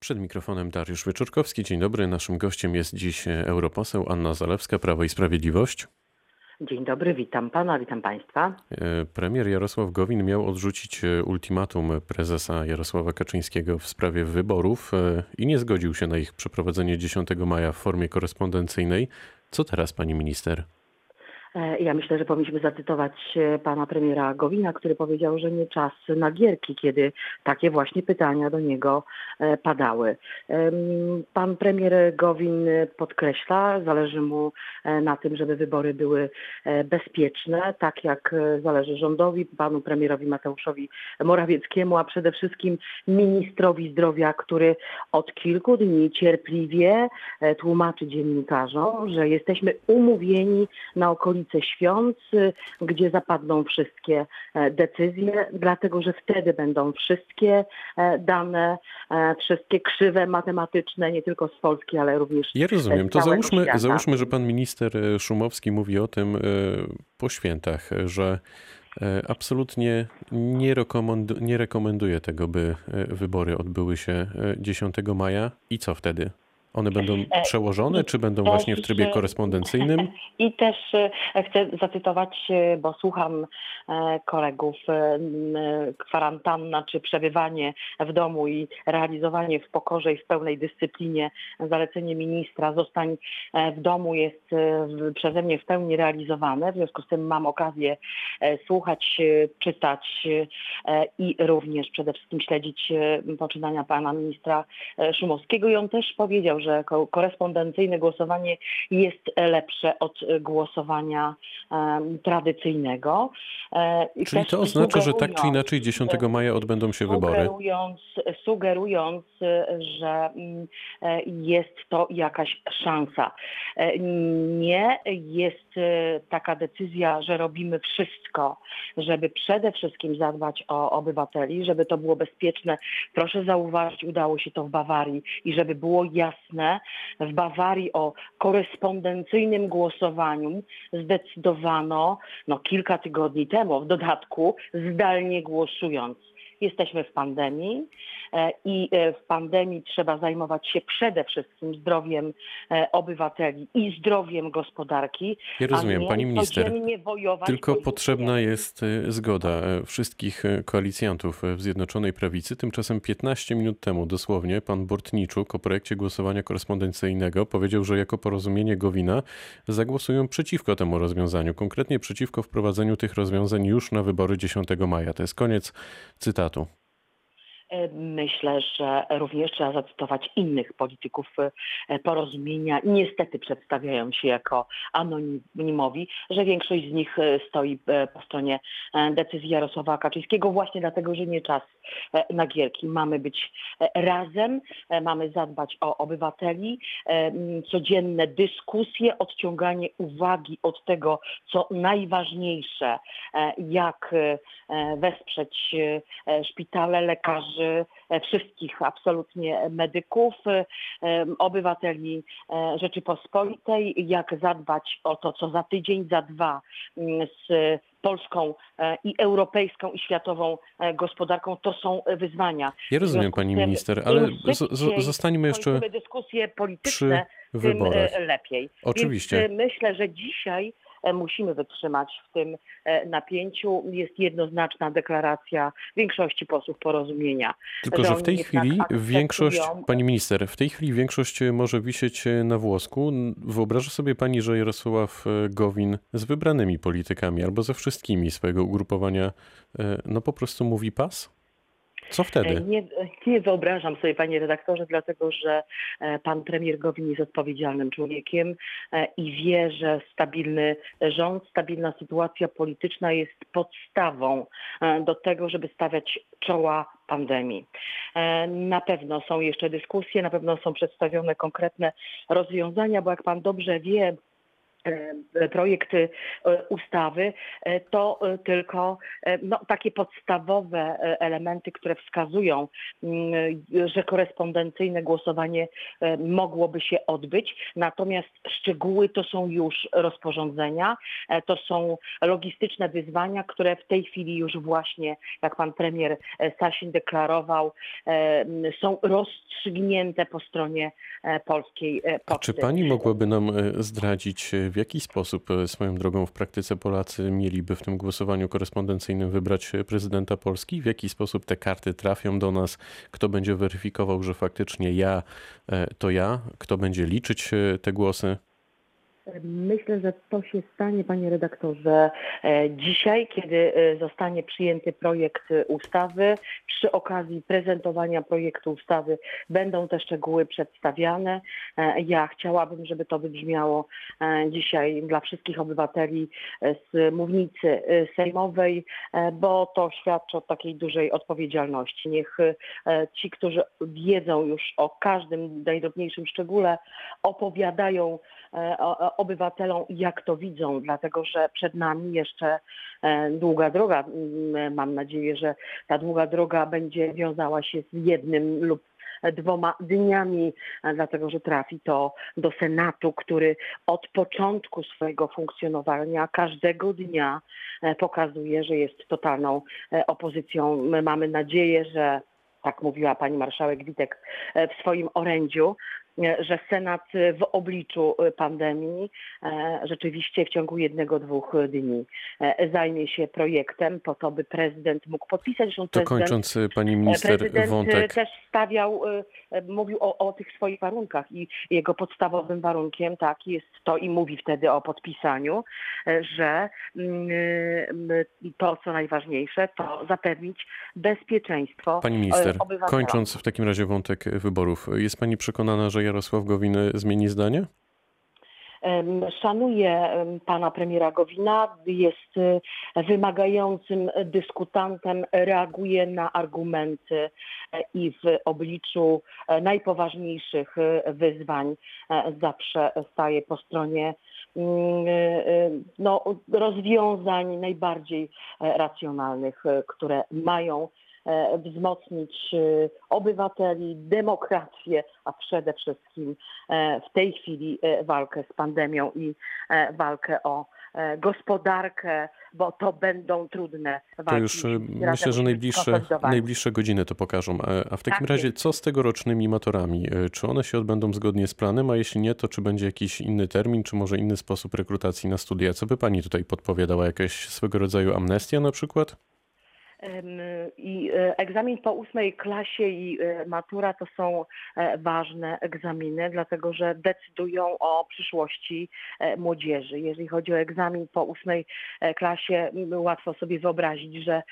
Przed mikrofonem Dariusz Wyczorkowski. Dzień dobry. Naszym gościem jest dziś europoseł Anna Zalewska, Prawo i Sprawiedliwość. Dzień dobry, witam pana, witam państwa. E, Premier Jarosław Gowin miał odrzucić e, ultimatum prezesa Jarosława Kaczyńskiego w sprawie wyborów e, i nie zgodził się na ich przeprowadzenie 10 maja w formie korespondencyjnej. Co teraz, pani minister? E, Ja myślę, że powinniśmy zacytować e, pana premiera Gowina, który powiedział, że nie czas na gierki, kiedy takie właśnie pytania do niego e, padały. Pan premier Gowin podkreśla, zależy mu na tym, żeby wybory były bezpieczne, tak jak zależy rządowi, panu premierowi Mateuszowi Morawieckiemu, a przede wszystkim ministrowi zdrowia, który od kilku dni cierpliwie tłumaczy dziennikarzom, że jesteśmy umówieni na okolice świąt, y, gdzie zapadną wszystkie e, decyzje, dlatego że wtedy będą wszystkie e, dane, e, wszystkie krzywe matematyczne, nie tylko z Polski, ale również Ja rozumiem. z To załóżmy, świata. załóżmy, że pan minister Szumowski mówi o tym po świętach, że absolutnie nie, rekomendu- nie rekomenduje tego, by wybory odbyły się e, 10 maja. I co wtedy? One będą E, przełożone, czy będą właśnie w trybie korespondencyjnym? I też e, chcę zacytować, e, bo słucham kolegów, kwarantanna czy przebywanie w domu i realizowanie w pokorze i w pełnej dyscyplinie zalecenie ministra zostań w domu jest przeze mnie w pełni realizowane. W związku z tym mam okazję słuchać, czytać i również przede wszystkim śledzić poczynania pana ministra Szumowskiego i on też powiedział, że ko- korespondencyjne głosowanie jest lepsze od głosowania tradycyjnego. E, i Czyli to oznacza, że tak czy inaczej 10 maja odbędą się wybory. Sugerując, sugerując, że mm, e, jest to jakaś szansa. E, Nie jest taka decyzja, że robimy wszystko, żeby przede wszystkim zadbać o obywateli, żeby to było bezpieczne. Proszę zauważyć, udało się to w Bawarii i żeby było jasne, w Bawarii o korespondencyjnym głosowaniu zdecydowano no, kilka tygodni temu, w dodatku zdalnie głosując. Jesteśmy w pandemii e, i e, w pandemii trzeba zajmować się przede wszystkim zdrowiem e, obywateli i zdrowiem gospodarki. Ja rozumiem, pani minister. Tylko potrzebna jest zgoda wszystkich koalicjantów w Zjednoczonej Prawicy. Tymczasem 15 minut temu dosłownie pan Bortniczuk o projekcie głosowania korespondencyjnego powiedział, że jako porozumienie Gowina zagłosują przeciwko temu rozwiązaniu, konkretnie przeciwko wprowadzeniu tych rozwiązań już na wybory 10 maja. To jest koniec cytatu. bientôt. Myślę, że również trzeba zacytować innych polityków e, porozumienia. Niestety przedstawiają się jako anonimowi, że większość z nich e, stoi e, po stronie decyzji Jarosława Kaczyńskiego właśnie dlatego, że nie czas na gierki. Mamy być razem, mamy zadbać o obywateli, codzienne dyskusje, odciąganie uwagi od tego, co najważniejsze, jak wesprzeć szpitale, lekarzy, e, wszystkich absolutnie medyków, e, obywateli e, Rzeczypospolitej, jak zadbać o to, co za tydzień, za dwa mm, z polską i europejską i światową gospodarką. To są wyzwania. Ja rozumiem, pani tym, minister, ale zostańmy jeszcze dyskusje przy polityczne, tym wyborach. e, lepiej. Oczywiście. Więc myślę, że dzisiaj musimy wytrzymać w tym e, napięciu. Jest jednoznaczna deklaracja większości posłów porozumienia. Tylko, że że w tej chwili większość, pani minister, w tej chwili większość e, może wisieć e, na włosku. Wyobraża sobie pani, że Jarosław e, Gowin z wybranymi politykami albo ze wszystkimi swojego ugrupowania, e, no po prostu mówi pas? Co E, wtedy? Nie, nie wyobrażam sobie, panie redaktorze, dlatego że e, pan premier Gowin jest odpowiedzialnym człowiekiem e, i wie, że stabilny rząd, stabilna sytuacja polityczna jest podstawą e, do tego, żeby stawiać czoła pandemii. E, Na pewno są jeszcze dyskusje, na pewno są przedstawione konkretne rozwiązania, bo jak pan dobrze wie, e, projekt e, ustawy, e, to e, tylko e, no, takie podstawowe e, elementy, które wskazują, mm, że korespondencyjne głosowanie e, mogłoby się odbyć. Natomiast szczegóły to są już rozporządzenia, e, to są logistyczne wyzwania, które w tej chwili już właśnie, jak pan premier e, Sasin deklarował, e, są rozstrzygnięte po stronie e, polskiej e, A poczty. czy pani mogłaby nam e, zdradzić, e, w jaki sposób e, swoją drogą w praktyce Polacy mieliby w tym głosowaniu korespondencyjnym wybrać e, prezydenta Polski? W jaki sposób te karty trafią do nas? Kto będzie weryfikował, że faktycznie ja e, to ja? Kto będzie liczyć te głosy? Myślę, że to się stanie, panie redaktorze, e, dzisiaj, kiedy e, zostanie przyjęty projekt ustawy. Przy okazji prezentowania projektu ustawy będą te szczegóły przedstawiane. E, Ja chciałabym, żeby to wybrzmiało dzisiaj dla wszystkich obywateli z mównicy sejmowej, bo to świadczy o takiej dużej odpowiedzialności. Niech ci, którzy wiedzą już o każdym najdrobniejszym szczególe, opowiadają o- obywatelom, jak to widzą, dlatego że przed nami jeszcze e, długa droga. Mm, Mam nadzieję, że ta długa droga będzie wiązała się z jednym lub dwoma dniami, e, dlatego że trafi to do Senatu, który od początku swojego funkcjonowania każdego dnia e, pokazuje, że jest totalną e, opozycją. My mamy nadzieję, że tak mówiła pani marszałek Witek e, w swoim orędziu, e, że Senat e, w obliczu e, pandemii e, rzeczywiście w ciągu jednego, dwóch dni e, zajmie się projektem po to, by prezydent mógł podpisać. Zresztą To kończąc, e, pani e, minister, prezydent e, wątek. też stawiał, e, e, mówił o, o tych swoich warunkach i jego podstawowym warunkiem tak jest to i mówi wtedy o podpisaniu, e, że mm, to, co najważniejsze, to zapewnić bezpieczeństwo Pani e, minister, obywatelom. kończąc w takim razie wątek wyborów, jest pani przekonana, że Jarosław Gowin e, zmieni zdanie? Szanuję pana premiera Gowina, jest e, wymagającym dyskutantem, reaguje na argumenty e, i w obliczu e, najpoważniejszych e, wyzwań zawsze staje po stronie mm, no, rozwiązań najbardziej racjonalnych, które mają wzmocnić e, obywateli, demokrację, a przede wszystkim e, w tej chwili e, walkę z pandemią i e, walkę o e, gospodarkę, bo to będą trudne walki. To już e, myślę, że najbliższe, najbliższe godziny to pokażą. A- w takim Tak razie, co z tegorocznymi maturami? E, Czy one się odbędą zgodnie z planem, a jeśli nie, to czy będzie jakiś inny termin, czy może inny sposób rekrutacji na studia? Co by pani tutaj podpowiadała? Jakaś swego rodzaju amnestia na przykład? I e, egzamin po ósmej klasie i e, matura to są e, ważne egzaminy, dlatego że decydują o przyszłości młodzieży. Jeżeli chodzi o egzamin po ósmej klasie, łatwo sobie wyobrazić, że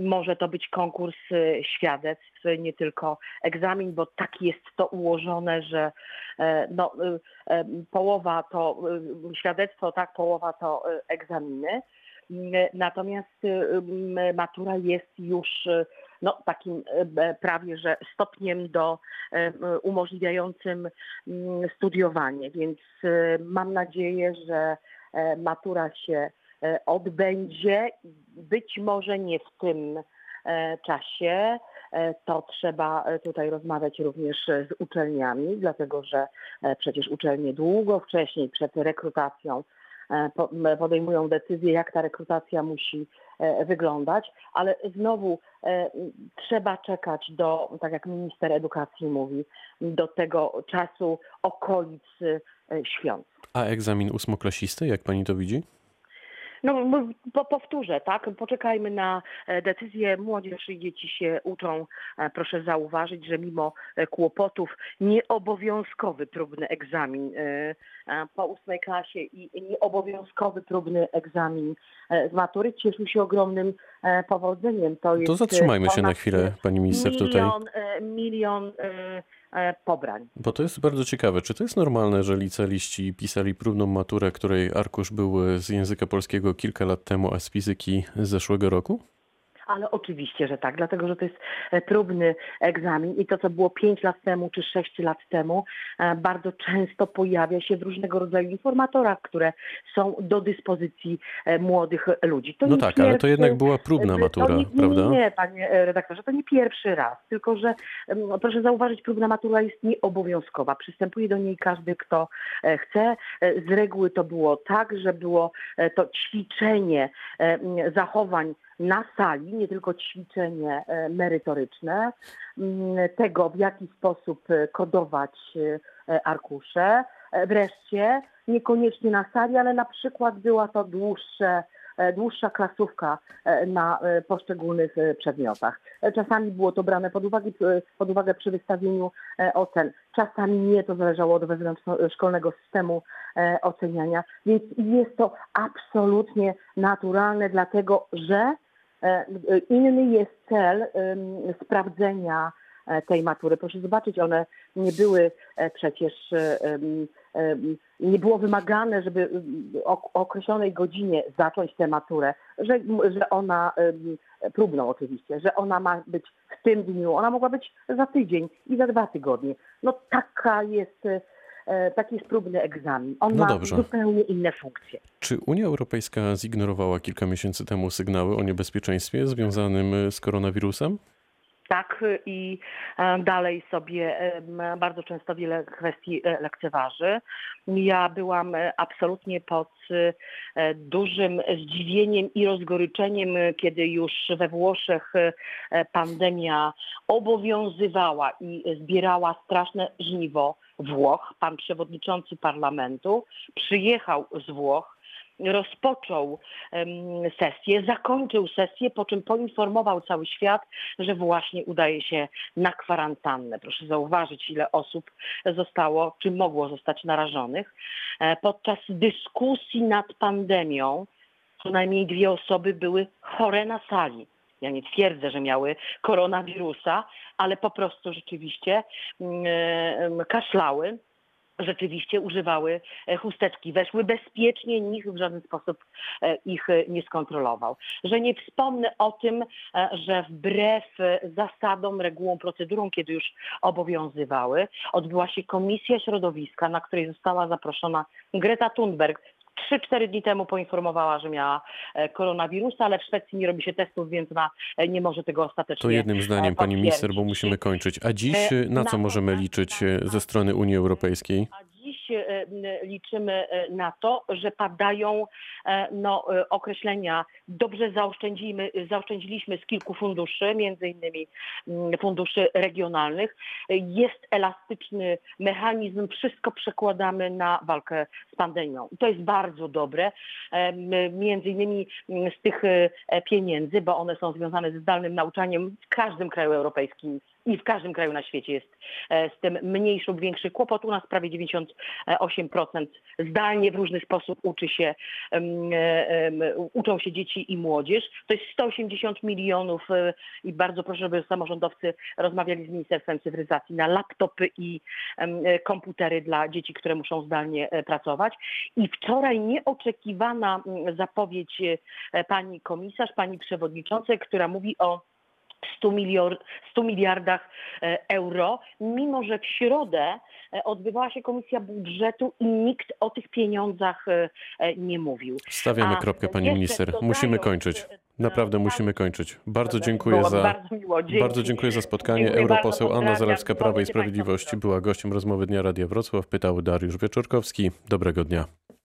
może to być konkurs świadectw, nie tylko egzamin, bo tak jest to ułożone, że no, połowa to świadectwo, tak, połowa to egzaminy. Natomiast y, mm, matura jest już y, no, takim y, prawie że stopniem do y, y, umożliwiającym mm, studiowanie, więc y, mam nadzieję, że e, matura się e, odbędzie. Być może nie w tym e, czasie. To trzeba tutaj rozmawiać również z uczelniami, dlatego że przecież uczelnie długo wcześniej przed rekrutacją podejmują decyzję, jak ta rekrutacja musi e, wyglądać, ale znowu e, trzeba czekać do, tak jak minister edukacji mówi, do tego czasu okolic e, świąt. A egzamin ósmoklasisty, jak pani to widzi? No po, powtórzę, tak? Poczekajmy na e, decyzję. Młodzież i dzieci się uczą. E, Proszę zauważyć, że mimo e, kłopotów nieobowiązkowy próbny egzamin po ósmej klasie i nieobowiązkowy próbny egzamin z matury cieszył się ogromnym powodzeniem. To, jest To zatrzymajmy się na chwilę, pani minister, tutaj. milion, milion pobrań. Bo to jest bardzo ciekawe. Czy to jest normalne, że licealiści pisali próbną maturę, której arkusz był z języka polskiego kilka lat temu, a z fizyki zeszłego roku? Ale oczywiście, że tak, dlatego że to jest e, próbny egzamin i to, co było 5 lat temu czy 6 lat temu, e, bardzo często pojawia się w różnego rodzaju informatorach, które są do dyspozycji e, młodych ludzi. To No tak, ale to pierwszy- jednak była próbna matura, nie, prawda? Nie, nie, panie redaktorze, to nie pierwszy raz, tylko że proszę zauważyć, próbna matura jest nieobowiązkowa. Przystępuje do niej każdy, kto chce. Z reguły to było tak, że było to ćwiczenie zachowań na sali, nie tylko ćwiczenie e, merytoryczne, m, tego w jaki sposób e, kodować e, arkusze. Wreszcie niekoniecznie na sali, ale na przykład była to dłuższe dłuższa klasówka na poszczególnych przedmiotach. Czasami było to brane pod uwagę, pod uwagę przy wystawieniu ocen. Czasami nie, to zależało od wewnątrzszkolnego systemu oceniania, więc jest to absolutnie naturalne, dlatego że inny jest cel sprawdzenia e, tej matury. Proszę zobaczyć, one nie były e, przecież, e, nie było wymagane, żeby o określonej godzinie zacząć tę maturę, że, że ona, próbną oczywiście, że ona ma być w tym dniu, ona mogła być za tydzień i za dwa tygodnie. No taka jest, e, taki jest próbny egzamin. On No ma dobrze. zupełnie inne funkcje. Czy Unia Europejska zignorowała kilka miesięcy temu sygnały o niebezpieczeństwie związanym z koronawirusem? Tak i e, dalej sobie bardzo często wiele kwestii e, lekceważy. Ja byłam e, absolutnie pod e, dużym zdziwieniem i rozgoryczeniem, e, kiedy już we Włoszech e, pandemia obowiązywała i zbierała straszne żniwo Włoch. Pan przewodniczący parlamentu przyjechał z Włoch rozpoczął sesję, zakończył sesję, po czym poinformował cały świat, że właśnie udaje się na kwarantannę. Proszę zauważyć, ile osób zostało, czy mogło zostać narażonych. E, Podczas dyskusji nad pandemią co najmniej dwie osoby były chore na sali. Ja nie twierdzę, że miały koronawirusa, ale po prostu rzeczywiście mm, kaszlały rzeczywiście używały e, chusteczki, weszły bezpiecznie, nikt w żaden sposób e, ich e, nie skontrolował. Że nie wspomnę o tym, że wbrew zasadom, regułom, procedurom, kiedy już obowiązywały, odbyła się Komisja Środowiska, na której została zaproszona Greta Thunberg. Trzy-cztery dni temu poinformowała, że miała e, koronawirusa, ale w Szwecji nie robi się testów, więc ona e, nie może tego ostatecznie To jednym zdaniem, e, pani minister, bo musimy kończyć. A dziś na co możemy liczyć ze strony Unii Europejskiej? Dziś e, liczymy e, na to, że padają e, no, określenia. Dobrze zaoszczędzimy, zaoszczędziliśmy z kilku funduszy, między innymi funduszy regionalnych. Jest elastyczny mechanizm, wszystko przekładamy na walkę z pandemią. To jest bardzo dobre. Między innymi z tych pieniędzy, bo one są związane ze zdalnym nauczaniem w każdym kraju europejskim i w każdym kraju na świecie jest e, z tym mniejszy lub większy kłopot. U nas prawie 98% zdalnie w różny sposób uczy się, e, em, uczą się dzieci i młodzież. To jest 180 milionów e, i bardzo proszę, żeby samorządowcy rozmawiali z Ministerstwem Cyfryzacji na laptopy i e, komputery dla dzieci, które muszą zdalnie pracować. I wczoraj nieoczekiwana zapowiedź pani komisarz, pani przewodniczącej, która mówi o 100, milior, 100 miliardach e, euro, mimo że w środę e, odbywała się komisja budżetu i nikt o tych pieniądzach e, nie mówił. Stawiamy A kropkę, pani minister. dodając, Musimy kończyć. Naprawdę e, musimy kończyć. Bardzo dziękuję za, bardzo bardzo dziękuję za spotkanie. Dziękuję Europoseł Anna. Zalewska, Prawo i wybrać. była gościem rozmowy Dnia Radia Wrocław. Pytał Dariusz Wieczorkowski. Dobrego dnia.